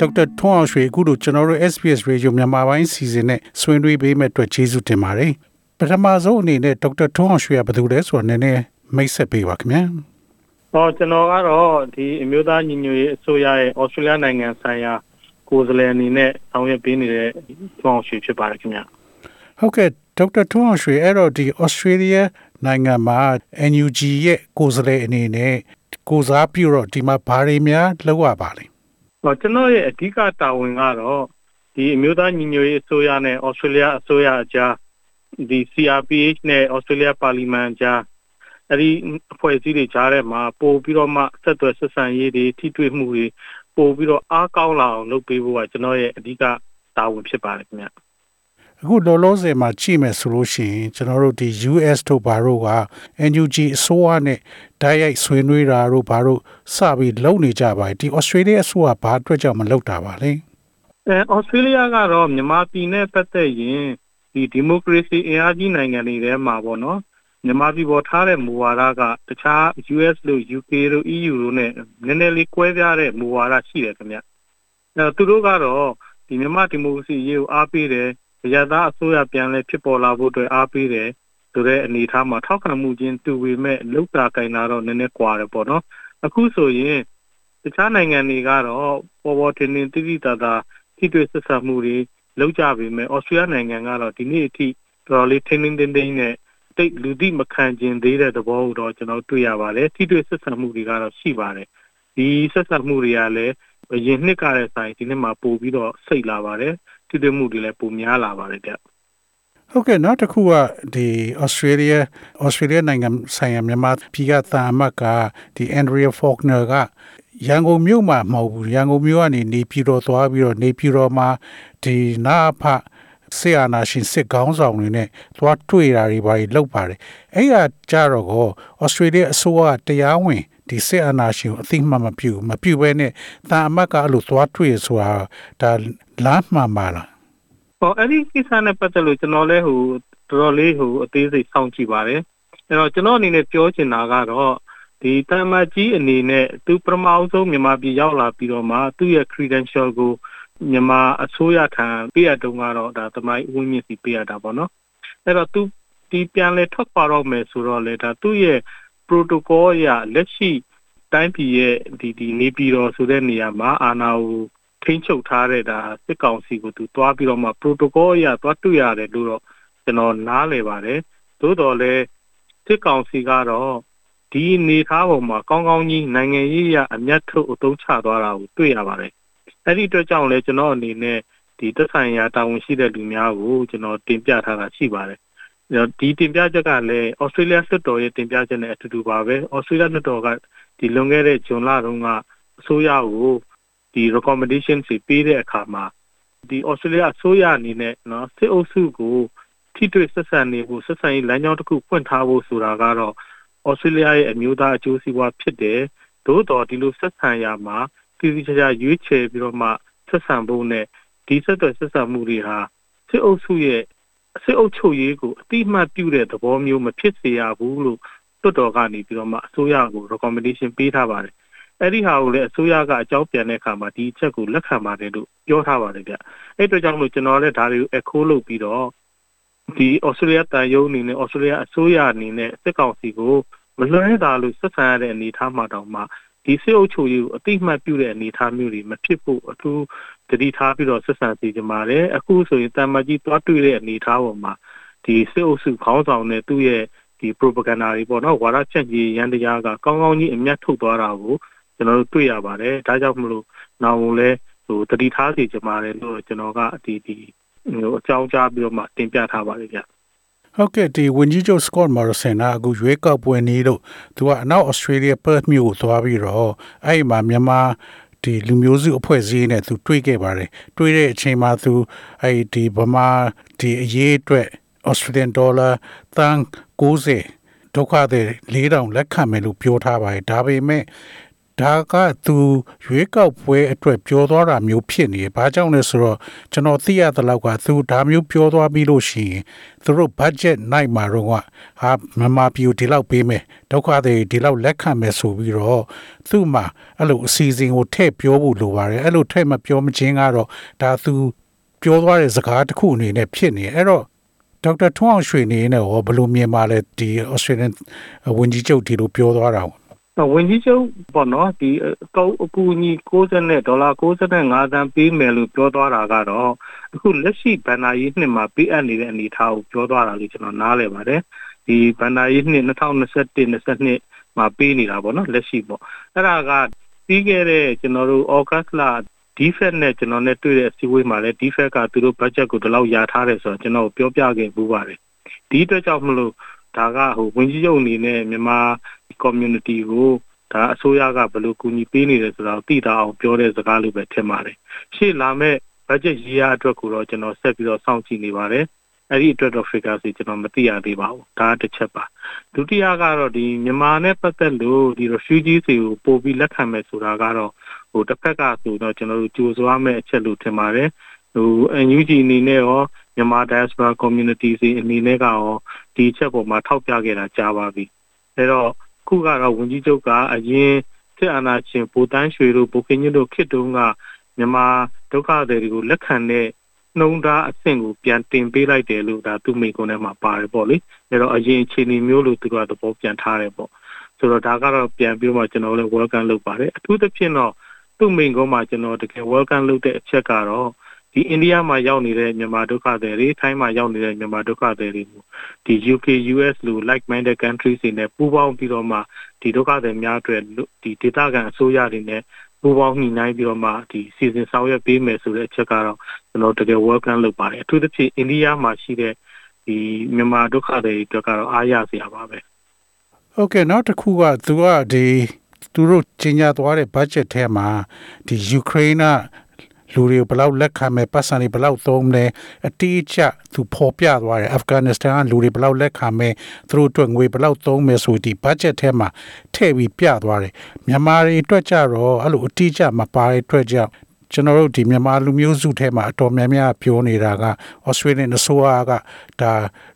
ဒေါက်တာထွန်းအောင်ရွှေအခုတို့ကျွန်တော်တို့ SBS Radio မြန်မာပိုင်းစီစဉ်နဲ့ဆွေးနွေးပေးမဲ့အတွက်ကျေးဇူးတင်ပါတယ်ပထမဆုံးအနေနဲ့ဒေါက်တာထွန်းအောင်ရွှေကဘယ်သူလဲဆိုတော့နည်းနည်းမိတ်ဆက်ပေးပါခင်ဗျာဟောကျွန်တော်ကတော့ဒီအမျိုးသားညီညွတ်ရေးအစိုးရရဲ့ဩစတြေးလျနိုင်ငံဆိုင်ရာကိုယ်စားလှယ်အနေနဲ့ဆောင်ရွက်ပေးနေတဲ့ထွန်းအောင်ရွှေဖြစ်ပါတယ်ခင်ဗျဟုတ်ကဲ့ဒေါက်တာထွန်းအောင်ရွှေအဲ့တော့ဒီ Australia နိုင်ငံမှာ NUG ရဲ့ကိုယ်စားလှယ်အနေနဲ့ကိုစားပြုတော့ဒီမှာဘာတွေများလုပ်ရပါလဲ ဟောကျွန်တော်ရဲ့အဓိကတာဝန်ကတော့ဒီအမျိုးသားညီညွတ်ရေးအစိုးရနဲ့ဩစတြေးလျအစိုးရအကြားဒီ CRPH နဲ့ဩစတြေးလျပါလီမန်ကြားအဲ့ဒီအဖွဲ့အစည်းတွေကြားထဲမှာပို့ပြီးတော့မှဆက်သွယ်ဆက်ဆံရေးတွေထိတွေ့မှုတွေပို့ပြီးတော့အားကောင်းလာအောင်လုပ်ပေးဖို့ကကျွန်တော်ရဲ့အဓိကတာဝန်ဖြစ်ပါတယ်ခင်ဗျ အခုလောလောဆယ်မှာကြည့်မယ်ဆိုလို့ရှိရင်ကျွန်တော်တို့ဒီ US တို့ဘာတို့က NUG အစိုးရနဲ့ဓာတ်ရိုက်ဆွေးနွေးတာတို့ဘာတို့စပြီးလုပ်နေကြပါတယ်ဒီ Australia အစိုးရဘာအတွက်ကြောင့်မလုပ်တာပါလဲအဲ Australia ကတော့မြန်မာပြည်နဲ့ပတ်သက်ရင်ဒီဒီမိုကရေစီအင်အားကြီးနိုင်ငံတွေထဲမှာပေါ့နော်မြန်မာပြည်ပေါ်ထားတဲ့မူဝါဒကတခြား US လို့ UK လို့ EU လို့ ਨੇ နည်းနည်းလေးကွဲပြားတဲ့မူဝါဒရှိတယ်ခင်ဗျအဲသူတို့ကတော့ဒီမြန်မာဒီမိုကရေစီရေးကိုအားပေးတယ် ရသားအစိုးရပြန်လဲဖြစ်ပေါ်လာဖို့အတွက်အားပေးတယ်ဆိုတဲ့အနေအထားမှာထောက်ခံမှုချင်းတူပေမဲ့လောက်တာကင်တာတော့နည်းနည်းကွာတယ်ပေါ့နော်အခုဆိုရင်တခြားနိုင်ငံတွေကတော့ပေါ်ပေါ်တင်တင်တိတိတသာထိတွေ့ဆက်ဆံမှုတွေလောက်ကြပေမဲ့ဩစတြေးလျနိုင်ငံကတော့ဒီနေ့အထိတော်တော်လေးထင်းထင်းတင်းတင်းနဲ့တိတ်လူသိမခံကျင်သေးတဲ့သဘောကိုတော့ကျွန်တော်တွေ့ရပါတယ်ထိတွေ့ဆက်ဆံမှုတွေကတော့ရှိပါတယ်ဒီဆက်ဆံမှုတွေကလည်းအရင်နှစ်ကတဲ့ဆိုင်ဒီနှစ်မှာပို့ပြီးတော့စိတ်လာပါတယ် ထိတွေ့မှုတွေလည်းပိုများလာပါတယ်ဗျဟုတ်ကဲ့နောက်တစ်ခုကဒီ Australia Australia နိုင်ငံဆိုင်ရာမြန်မာပြည်ကသာအမတ်ကဒီ Andrea Faulkner ကရန်ကုန်မြို့မှာမဟုတ်ဘူးရန်ကုန်မြို့ကနေနေပြည်တော်သွားပြီးတော့နေပြည်တော်မှာဒီနာဖဆေးအာနာရှင်စစ်ကောင်းဆောင်တွေနဲ့သွားတွေ့တာတွေပါလောက်ပါတယ်အဲ့ရကြတော့ကိုဩစတြေးလျအစိုးရတရားဝင် ဒီစစ်အာဏာရှင်ကိုအသိမှမပြုမပြုဘဲနဲ့တာအမတ်ကအဲ့လိုသွားတွေ့ဆိုတာဒါလမ်းမှန်ပါလားဟောအဲ့ဒီကိစ္စနဲ့ပတ်သက်လို့ကျွန်တော်လည်းဟိုတော်တော်လေးဟိုအသေးစိတ်စောင့်ကြည့်ပါတယ်အဲ့တော့ကျွန်တော်အနေနဲ့ပြောချင်တာကတော့ဒီတမတ်ကြီးအနေနဲ့သူပထမအောင်ဆုံးမြန်မာပြည်ရောက်လာပြီးတော့မှသူ့ရဲ့ credential ကိုမြန်မာအစိုးရထံပေးရတုန်းကတော့ဒါသမိုင်းဝင်းမြင့်စီပေးရတာပေါ့နော်အဲ့တော့သူဒီပြန်လဲထွက်ခွာတော့မယ်ဆိုတော့လေဒါသူ့ရဲ့ protocol အရလက်ရှိတိုင်းပြည်ရဲ့ဒီဒီနေပြည်တော်ဆိုတဲ့နေရာမှာအာဏာကိုထိန်းချုပ်ထားတဲ့ဒါစစ်ကောင်စီကိုသူတွားပြီးတော့မှ protocol အရတွားတွေ့ရတယ်လို့တော့ကျွန်တော်နားလည်ပါတယ်သို့တော်လည်းစစ်ကောင်စီကတော့ဒီနေသားပေါ်မှာကောင်းကောင်းကြီးနိုင်ငံရေးရအမျက်ထုတ်အသုံးချသွားတာကိုတွေ့ရပါတယ်အဲ့ဒီအတွက်ကြောင့်လည်းကျွန်တော်အနေနဲ့ဒီသက်ဆိုင်ရာတာဝန်ရှိတဲ့လူများကိုကျွန်တော်တင်ပြထားတာရှိပါတယ် ဒီတင်ပြချက်ကလည်းဩစတြေးလျစစ်တော်ရဲ့တင်ပြချက်နဲ့အတူတူပါပဲဩစတြေးလျစစ်တော်ကဒီလွန်ခဲ့တဲ့ဇွန်လတုန်းကအစိုးရကိုဒီ recommendation တွေပေးတဲ့အခါမှာဒီဩစတြေးလျအစိုးရအနေနဲ့နော်စစ်အုပ်စုကိုထိတွေ့ဆက်ဆံနေဖို့ဆက်ဆံရေးလမ်းကြောင်းတစ်ခုဖွင့်ထားဖို့ဆိုတာကတော့ဩစတြေးလျရဲ့အမျိုးသားအကျိုးစီးပွားဖြစ်တယ်သို့တော်ဒီလိုဆက်ဆံရမှာပြည်ပြည်ချာချာရွေးချယ်ပြီးတော့မှဆက်ဆံဖို့နဲ့ဒီဆက်သွယ်ဆက်ဆံမှုတွေဟာစစ်အုပ်စုရဲ့ စစ်အုပ်ချုပ်ရေးကိုအတိအမှတ်ပြုတဲ့သဘောမျိုးမဖြစ်စေရဘူးလို့တွတ်တော်ကနေပြီးတော့မှအစိုးရကို recommendation ပေးထားပါတယ်အဲ့ဒီဟာကိုလည်းအစိုးရကအကြောင်းပြန်တဲ့အခါမှာဒီအချက်ကိုလက်ခံပါတယ်လို့ပြောထားပါတယ်ဗျအဲ့အတွက်ကြောင့်မို့ကျွန်တော်လည်းဒါတွေကို echo လုပ်ပြီးတော့ဒီဩစတြေးလျတန်ယုံအနေနဲ့ဩစတြေးလျအစိုးရအနေနဲ့စစ်ကောင်စီကိုမလွှဲတာလို့ဆက်ဆံရတဲ့အနေအထားမှာတောင်မှဒီစစ်အုပ်ချုပ်ရေးကိုအတိအမှတ်ပြုတဲ့အနေအထားမျိုးတွေမဖြစ်ဖို့အထူး တတိထားပြီးတော့ဆက်ဆံစီကြပါတယ်အခုဆိုရင်တမ္မကြီးတွားတွေ့တဲ့အနေအထားပေါ်မှာဒီစစ်အုပ်စုခေါင်းဆောင်နဲ့သူ့ရဲ့ဒီ propaganda တွေပေါ့နော်ဝါဒဖြန့်ချီရန်တရားကကောင်းကောင်းကြီးအမျက်ထုတ်သွားတာကိုကျွန်တော်တို့တွေ့ရပါတယ်ဒါကြောင့်မလို့နောက်လဲဟိုတတိထားစီကြပါတယ်လို့ကျွန်တော်ကဒီဒီဟိုအကြောင်းကြားပြီးတော့မှတင်ပြထားပါတယ်ဗျဟုတ်ကဲ့ဒီဝန်ကြီးချုပ် Scott Morrison ကအခုရွေးကောက်ပွဲနေလို့သူကအနောက် Australia Perth မြို့ကိုသွားပြီးတော့အဲ့ဒီမှာမြန်မာ ဒီလူမျိုးစုအဖွဲ့အစည်းနဲ့သူတွေ့ခဲ့ပါတယ်တွေ့တဲ့အချိန်မှာသူအဲ့ဒီဗမာဒီအရေးအတွက် Australian dollar တန်90ဒုက္ခသည်4000လက်ခံမယ်လို့ပြောထားပါတယ်ဒါပေမဲ့ ဒါကသူရွေးကောက်ပွဲအတွက်ပြောသွားတာမျိုးဖြစ်နေဘာကြောင့်လဲဆိုတော့ကျွန်တော်သိရတဲ့လောက်ကသူဒါမျိုးပြောသွားပြီးလို့ရှိရင်သူတို့ budget night မှာတော့ဟာမြန်မာပြည်ဒီလောက်ပေးမယ်ဒုက္ခတွေဒီလောက်လက်ခံမယ်ဆိုပြီးတော့သူ့မှာအဲ့လိုအစီအစဉ်ကိုထည့်ပြောဖို့လိုပါတယ်အဲ့လိုထည့်မပြောမချင်းကတော့ဒါသူပြောသွားတဲ့စကားတစ်ခုအနေနဲ့ဖြစ်နေအဲ့တော့ဒေါက်တာထွန်းအောင်ရွှေနေနဲ့ရောဘယ်လိုမြင်ပါလဲဒီ Australian ဝန်ကြီးချုပ်ဒီလိုပြောသွားတာ ဝင်ကြီးချုပ်ပေါ့နော်ဒီကောက်အကူအညီ60နဲ့ဒေါ်လာ65သန်းပေးမယ်လို့ပြောသွားတာကတော့အခုလက်ရှိဘဏ္ဍာရေးနှစ်မှာပေးအပ်နေတဲ့အနေအထားကိုပြောသွားတာလို့ကျွန်တော်နားလည်ပါတယ်ဒီဘဏ္ဍာရေးနှစ်2021 22မှာပေးနေတာပေါ့နော်လက်ရှိပေါ့အဲ့ဒါကပြီးခဲ့တဲ့ကျွန်တော်တို့ဩဂတ်လ defect နဲ့ကျွန်တော်နဲ့တွေ့တဲ့အစည်းအဝေးမှာလည်း defect ကသူတို့ budget ကိုဒီလောက်ယာထားတယ်ဆိုတော့ကျွန်တော်ပြောပြခဲ့ပူပါတယ်ဒီအတွက်ကြောင့်မလို့ ဒါကဟိုဝင်ကြီးချုပ်အနေနဲ့မြန်မာ community ကိုဒါအစိုးရကဘယ်လိုကူညီပေးနေတယ်ဆိုတာကိုသိတာအောင်ပြောတဲ့စကားလိုပဲထင်ပါတယ်ရှေ့လာမဲ့ budget year အတွက်ကိုတော့ကျွန်တော်ဆက်ပြီးတော့စောင့်ကြည့်နေပါတယ်အဲ့ဒီအတွက်တော့ figure စီကျွန်တော်မသိရသေးပါဘူးဒါတစ်ချက်ပါဒုတိယကတော့ဒီမြန်မာနဲ့ပတ်သက်လို့ဒီ refugee တွေကိုပို့ပြီးလက်ခံမယ်ဆိုတာကတော့ဟိုတစ်ဖက်ကဆိုတော့ကျွန်တော်တို့ကြိုးစားမဲ့အချက်လို့ထင်ပါတယ်ဟို NUG အနေနဲ့ရော မြန်မာ diaspora community စီအနေနဲ့ကရောဒီချက်ပေါ်မှာထောက်ပြခဲ့တာကြားပါပြီအဲတော့ခုကတော့ဝန်ကြီးချုပ်ကအရင်စစ်အာဏာရှင်ဗိုလ်တန်းရွှေတို့ဗိုလ်ခင်ကြီးတို့ခေတ်တုန်းကမြန်မာဒုက္ခသည်တွေကိုလက်ခံတဲ့နှုံးသားအဆင့်ကိုပြန်တင်ပေးလိုက်တယ်လို့ဒါသူ့မိကုန်းထဲမှာပါတယ်ပေါ့လေအဲတော့အရင်အခြေအနေမျိုးလို့သူကသဘောပြန်ထားတယ်ပေါ့ဆိုတော့ဒါကတော့ပြန်ပြီးမှကျွန်တော်လည်း welcome လုပ်ပါတယ်အထူးသဖြင့်တော့သူ့မိကုန်းမှာကျွန်တော်တကယ် welcome လုပ်တဲ့အချက်ကတော့ ဒီအိန္ဒိယမှာရောက်နေတဲ့မြန်မာဒုက္ခသည်တွေထိုင်းမှာရောက်နေတဲ့မြန်မာဒုက္ခသည်တွေကိုဒီ UK US လို like minded countries တွေနဲ့ပူးပေါင်းပြီးတော့မှဒီဒုက္ခသည်များအတွက်ဒီဒေသခံအစိုးရတွေနဲ့ပူးပေါင်းညှိနှိုင်းပြီးတော့မှဒီစီစဉ်ဆောင်ရွက်ပေးမယ်ဆိုတဲ့အချက်ကတော့ကျွန်တော်တကယ် welcome လုပ်ပါတယ်အထူးသဖြင့်အိန္ဒိယမှာရှိတဲ့ဒီမြန်မာဒုက္ခသည်တွေအတွက်ကတော့အားရစရာပါပဲဟုတ်ကဲ့နောက်တစ်ခုကသူကဒီသူတို့ကြီးညာသွားတဲ့ budget ထဲမှာဒီယူ ကရိန်းကလူတွေဘယ်လောက်လက်ခံမယ်ပတ်စံတွေဘယ်လောက်သုံးမလဲအတိအကျသူဖော်ပြသွားတယ်အာဖဂန်နစ္စတန်ကလူတွေဘယ်လောက်လက်ခံမယ်သူတို့အတွက်ငွေဘယ်လောက်သုံးမယ်ဆိုဒီ budget ထဲမှာထည့်ပြီးပြသွားတယ်မြန်မာတွေအတွက်ကြတော့အဲ့လိုအတိအကျမပါတဲ့အတွက်ကြောင့်ကျွန်တော်တို့ဒီမြန်မာလူမျိုးစုထဲမှာအတော်များများပြောနေတာက Australian အစိုးရကဒါ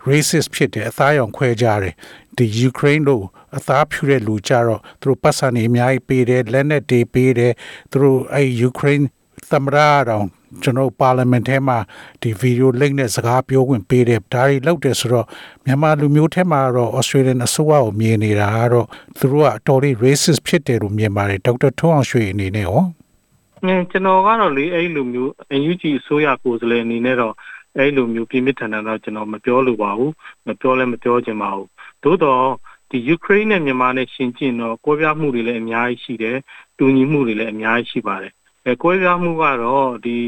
racist ဖြစ်တယ်အသားရောင်ခွဲကြတယ်ဒီ Ukraine တို့အသားဖြူတဲ့လူကြတော့သူတို့ပတ်စံနေအများကြီးပေးတယ်လက်နက်တွေပေးတယ်သူတို့အဲ Ukraine သမရတော်ကျွန်တော်ပါလီမန်ထဲမှာဒီဗီဒီယိုလိန့်နဲ့စကားပြောခွင့်ပေးတယ်ဒါတွေလုပ်တယ်ဆိုတော့မြန်မာလူမျိုးထဲမှာတော့ Australian အစိုးရကိုမြင်နေတာကတော့သူတို့ကအတော်လေး racist ဖြစ်တယ်လို့မြင်ပါတယ်ဒေါက်တာထွန်းအောင်ရွှေအနေနဲ့ရောအင်းကျွန်တော်ကတော့လေအဲ့လိုမျိုး UNG အစိုးရကိုယ်စားလှယ်အနေနဲ့တော့အဲ့လိုမျိုးပြင်းပြထန်ထန်တော့ကျွန်တော်မပြောလိုပါဘူးမပြောလည်းမပြောချင်ပါဘူးသို့တော့ဒီယူကရိန်းနဲ့မြန်မာနဲ့ရှင်ကျင်တော့ကွဲပြားမှုတွေလည်းအများကြီးရှိတယ်တူညီမှုတွေလည်းအများကြီးရှိပါတယ် အဲကွဲပြားမှုကတော့ဒီ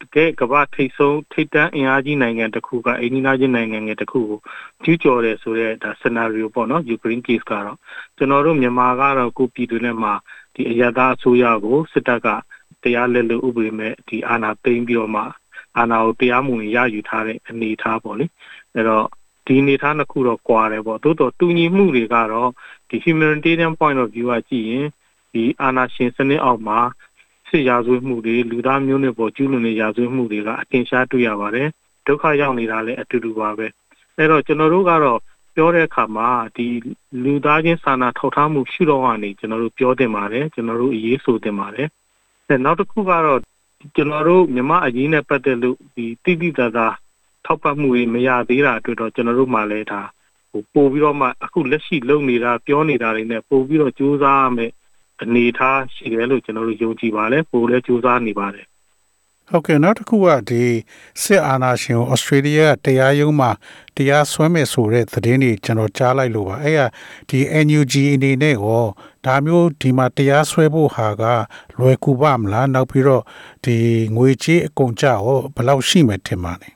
တကယ်ကမ္ဘာထိပ်ဆုံးထိပ်တန်းအင်အားကြီးနိုင်ငံတစ်ခုကအိန္ဒိယချင်းနိုင်ငံငယ်တစ်ခုကိုကျူးကျော်တယ်ဆိုတဲ့ဒါ scenario ပေါ့နော် Ukraine case ကတော့ကျွန်တော်တို့မြန်မာကတော့ကိုပြည်တွင်းထဲမှာဒီအရသာအစိုးရကိုစစ်တပ်ကတရားလက်လို့ဥပဒေမဲ့ဒီအာဏာသိမ်းပြီးတော့မှအာဏာကိုတရားမဝင်ရယူထားတဲ့အနေအထားပေါ့လေအဲ့တော့ဒီအနေအထားနှစ်ခုတော့ကွာတယ်ပေါ့သို့တော့တူညီမှုတွေကတော့ဒီ humanitarian point of view ကကြည့်ရင်ဒီအာဏာရှင်စနစ်အောက်မှာ စစ်ရာဇဝတ်မှုတွေလူသားမျိုးနွယ်ပေါ်ကျူးလွန်တဲ့ရာဇဝတ်မှုတွေကအထင်ရှားတွေ့ရပါတယ်ဒုက္ခရောက်နေတာလည်းအတူတူပါပဲအဲ့တော့ကျွန်တော်တို့ကတော့ပြောတဲ့အခါမှာဒီလူသားချင်းစာနာထောက်ထားမှုရှုတော့ကနေကျွန်တော်တို့ပြောတင်ပါတယ်ကျွန်တော်တို့အရေးဆိုတင်ပါတယ်အဲနောက်တစ်ခုကတော့ကျွန်တော်တို့မြမအရေးနဲ့ပတ်သက်လို့ဒီတိတိတသာထောက်ပံ့မှုတွေမရသေးတာအတွက်တော့ကျွန်တော်တို့မှလည်းဒါဟိုပို့ပြီးတော့မှအခုလက်ရှိလုပ်နေတာပြောနေတာတွေနဲ့ပို့ပြီးတော့ကြိုးစားရမယ် အနေထားရှိတယ်လို့ကျွန်တော်တို့ယုံကြည်ပါတယ်ပို့လည်းစူးစမ်းနေပါတယ်ဟုတ်ကဲ့နောက်တစ်ခုကဒီစစ်အာဏာရှင်ကိုဩစတြေးလျတရားရုံးမှာတရားစွဲမယ်ဆိုတဲ့သတင်းတွေကျွန်တော်ကြားလိုက်လို့ပါအဲ့ကဒီ NUG အနေနဲ့ရောဒါမျိုးဒီမှာတရားစွဲဖို့ဟာကလွယ်ကူပါမလားနောက်ပြီးတော့ဒီငွေကြေးအကုန်ကြရောဘယ်လောက်ရှိမှထင်ပါလဲ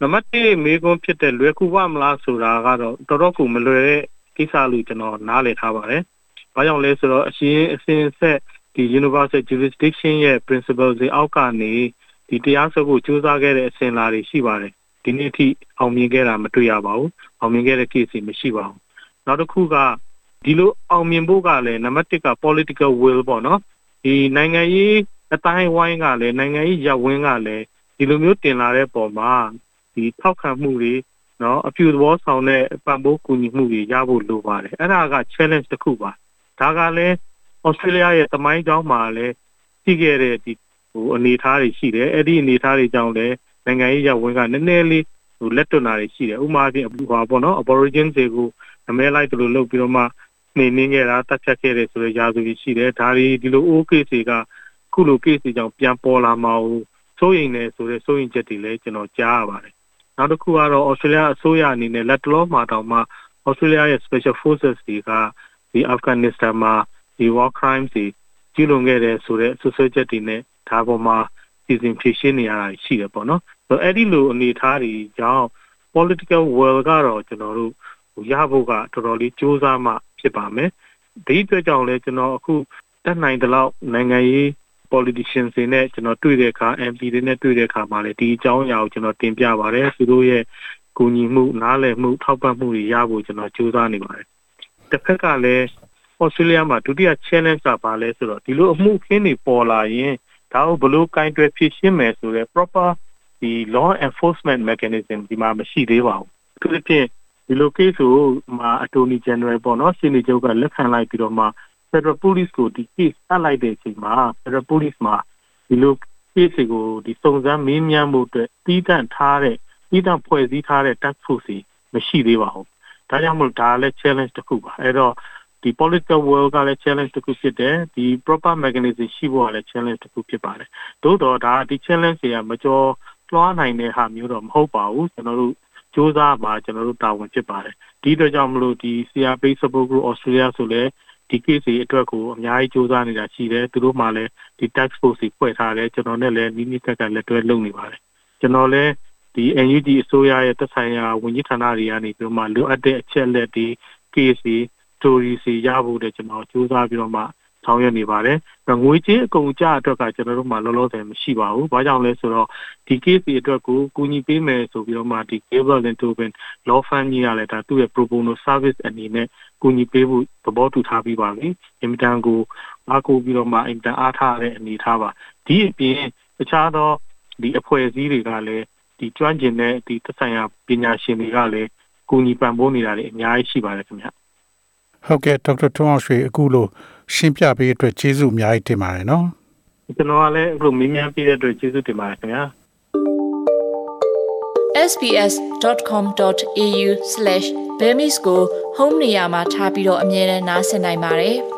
နံပါတ်1မေကွန်းဖြစ်တဲ့လွယ်ကူပါမလားဆိုတာကတော့တော်တော်ကိုမလွယ်တဲ့ကိစ္စလို့ကျွန်တော်နားလည်ထားပါတယ် ဘာကြောင့်လဲဆိုတော့အရှင်အစဉ်ဆက်ဒီဒီ universal jurisdiction ရဲ့ principle တွေအောက်ကနေဒီတရားစွဲဖို့ကြိုးစားခဲ့တဲ့အစဉ်လာတွေရှိပါတယ်ဒီနေ့ထိအောင်မြင်ခဲ့တာမတွေ့ရပါဘူးအောင်မြင်ခဲ့တဲ့ case တွေမရှိပါဘူးနောက်တစ်ခုကဒီလိုအောင်မြင်ဖို့ကလည်းနံပါတ်1က political will ပေါ့နော်ဒီနိုင်ငံရေးအတိုင်းဝိုင်းကလည်းနိုင်ငံရေးရပ်ဝန်းကလည်းဒီလိုမျိုးတင်လာတဲ့ပုံမှာဒီထောက်ခံမှုတွေနော်အပြူသဘောဆောင်တဲ့ပံ့ပိုးကူညီမှုတွေရဖို့လိုပါတယ်အဲ့ဒါက challenge တစ်ခုပါ ဒါကလည်းဩစတြေးလျရဲ့တမိုင်းကြောင်းမှာလည်းရှိခဲ့တဲ့ဒီဟိုအနေအထားတွေရှိတယ်အဲ့ဒီအနေအထားတွေကြောင့်လည်းနိုင်ငံရေးရပ်ဝန်းကနည်းနည်းလေးဟိုလက်တွနာတွေရှိတယ်ဥပမာအပြင်ဟောပေါ့နော် aborigine တွေကိုနမဲလိုက်တယ်လို့လုပ်ပြီးတော့မှနေနေခဲ့တာတတ်ဖြတ်ခဲ့တယ်ဆိုတဲ့ຢာစုကြီးရှိတယ်ဒါတွေဒီလို okay တွေကခုလို case တွေကြောင့်ပြန်ပေါ်လာမှာကိုစိုးရိမ်နေဆိုတဲ့စိုးရိမ်ချက်တွေလည်းကျွန်တော်ကြားရပါတယ်နောက်တစ်ခုကတော့ Australia အစိုးရအနေနဲ့လက်တလောမှာတောင်မှ Australia ရဲ့ Special Forces တွေက ဒီ Afghanistan မှာဒီ war crimes တွေကျူးလွန်ခဲ့တဲ့ဆိုတဲ့ဆွဆွဲချက်တွေနဲ့ဒါပေါ်မှာစီစဉ်ဖြည့်ရှင်းနေရတာရှိတယ်ပေါ့နော်။ဆိုတော့အဲ့ဒီလိုအနေအထားတွေကြောင့် political will ကတော့ကျွန်တော်တို့ရဖို့ကတော်တော်လေးစူးစမ်းမှဖြစ်ပါမယ်။ဒီအတွက်ကြောင့်လည်းကျွန်တော်အခုတက်နိုင်တဲ့လောက်နိုင်ငံရေး politicians တွေနဲ့ကျွန်တော်တွေ့တဲ့အခါ MP တွေနဲ့တွေ့တဲ့အခါမှာလည်းဒီအကြောင်းအရာကိုကျွန်တော်တင်ပြပါတယ်သူတို့ရဲ့ကူညီမှုနားလည်မှုထောက်ပံ့မှုတွေရဖို့ကျွန်တော်ကြိုးစားနေပါတယ် တစ်ဖက်ကလည်းဩစတြေးလျမှာဒုတိယ challenge ကပါလဲဆိုတော့ဒီလိုအမှုခင်းတွေပေါ်လာရင်ဒါကိုဘယ်လိုကင်တွယ်ဖြေရှင်းမယ်ဆိုတော့ proper ဒီ law enforcement mechanism ဒီမှာမရှိသေးပါဘူးသူတို့ဖြင့်ဒီလို case ကိုမှာ attorney general ပေါ့နော်ရှင်းနေချုပ်ကလက်ခံလိုက်ပြီးတော့မှ Federal Police ကိုဒီ case အပ်လိုက်တဲ့အချိန်မှာ Federal Police မှာဒီလို case ကိုဒီစုံစမ်းမေးမြန်းမှုအတွက်တီးတန့်ထားတဲ့တီးတန့်ဖွဲ့စည်းထားတဲ့ task force မရှိသေးပါဘူး။ ဒါကြောင့်မို့ဒါလည်း challenge တစ်ခုပါ။အဲ့တော့ဒီ political world ကလည်း challenge တစ်ခုဖြစ်တယ်ဒီ proper mechanism ရှိဖို့ကလည်း challenge တစ်ခုဖြစ်ပါတယ်။သို့တော့ဒါဒီ challenge တွေကမကျော်လွှားနိုင်တဲ့ဟာမျိုးတော့မဟုတ်ပါဘူးကျွန်တော်တို့စ조사မှာကျွန်တော်တို့တာဝန်ဖြစ်ပါတယ်ဒီအတွက်ကြောင့်မလို့ဒီ CRP support group Australia ဆိုလည်းဒီ case တွေအတွက်ကိုအများကြီးစူးစမ်းနေတာရှိတယ်သူတို့မှလည်းဒီ tax force တွေဖွဲ့ထားတယ်ကျွန်တော်နဲ့လည်းနီးနီးကပ်ကပ်လက်တွဲလုပ်နေပါတယ်ကျွန်တော်လည်း ဒီ NUG အစိုးရရဲ့သက်ဆိုင်ရာဝန်ကြီးဌာနတွေကနေပြီးတော့မှလိုအပ်တဲ့အချက်လက်တွေ case တွေ story တွေရဖို့တဲ့ကျွန်တော်စူးစမ်းပြီးတော့မှဆောင်ရွက်နေပါတယ်။ငွေကြေးအကုန်ကြအတွက်ကကျွန်တော်တို့မှလောလောဆယ်မရှိပါဘူး။ဘာကြောင့်လဲဆိုတော့ဒီ case တွေအတွက်ကိုကူညီပေးမယ်ဆိုပြီးတော့မှဒီ Gabriel and Tobin Law Firm ကြီးကလည်းဒါသူ့ရဲ့ pro bono service အနေနဲ့ကူညီပေးဖို့သဘောတူထားပြီးပါပြီ။အင်မတန်ကိုအားကိုးပြီးတော့မှအင်မတန်အားထားတဲ့အနေထားပါ။ဒီအပြင်တခြားသောဒီအဖွဲ့အစည်းတွေကလည်း ဒီကျွမ်းကျင်တဲ့ဒီသက်ဆိုင်ရာပညာရှင်တွေကလည်းကူညီပံ့ပိုးနေတာတွေအများကြီးရှိပါတယ်ခင်ဗျ။ဟုတ်ကဲ့ဒေါက်တာထွန်းအောင်ရွှေအခုလို့ရှင်းပြပေးအတွက်ကျေးဇူးအများကြီးတင်ပါတယ်နော်ကျွန်တော်ကလည်းအခုမင်းများပြတဲ့အတွက်ကျေးဇူးတင်ပါတယ်ခင်ဗျာ sbs.com.au/bemis ကို home နေရာမှာထားပြီးတော့အမြဲတမ်းနှာစင်နိုင်ပါတယ်။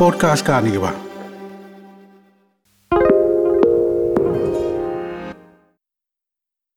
podcast ကနေပါ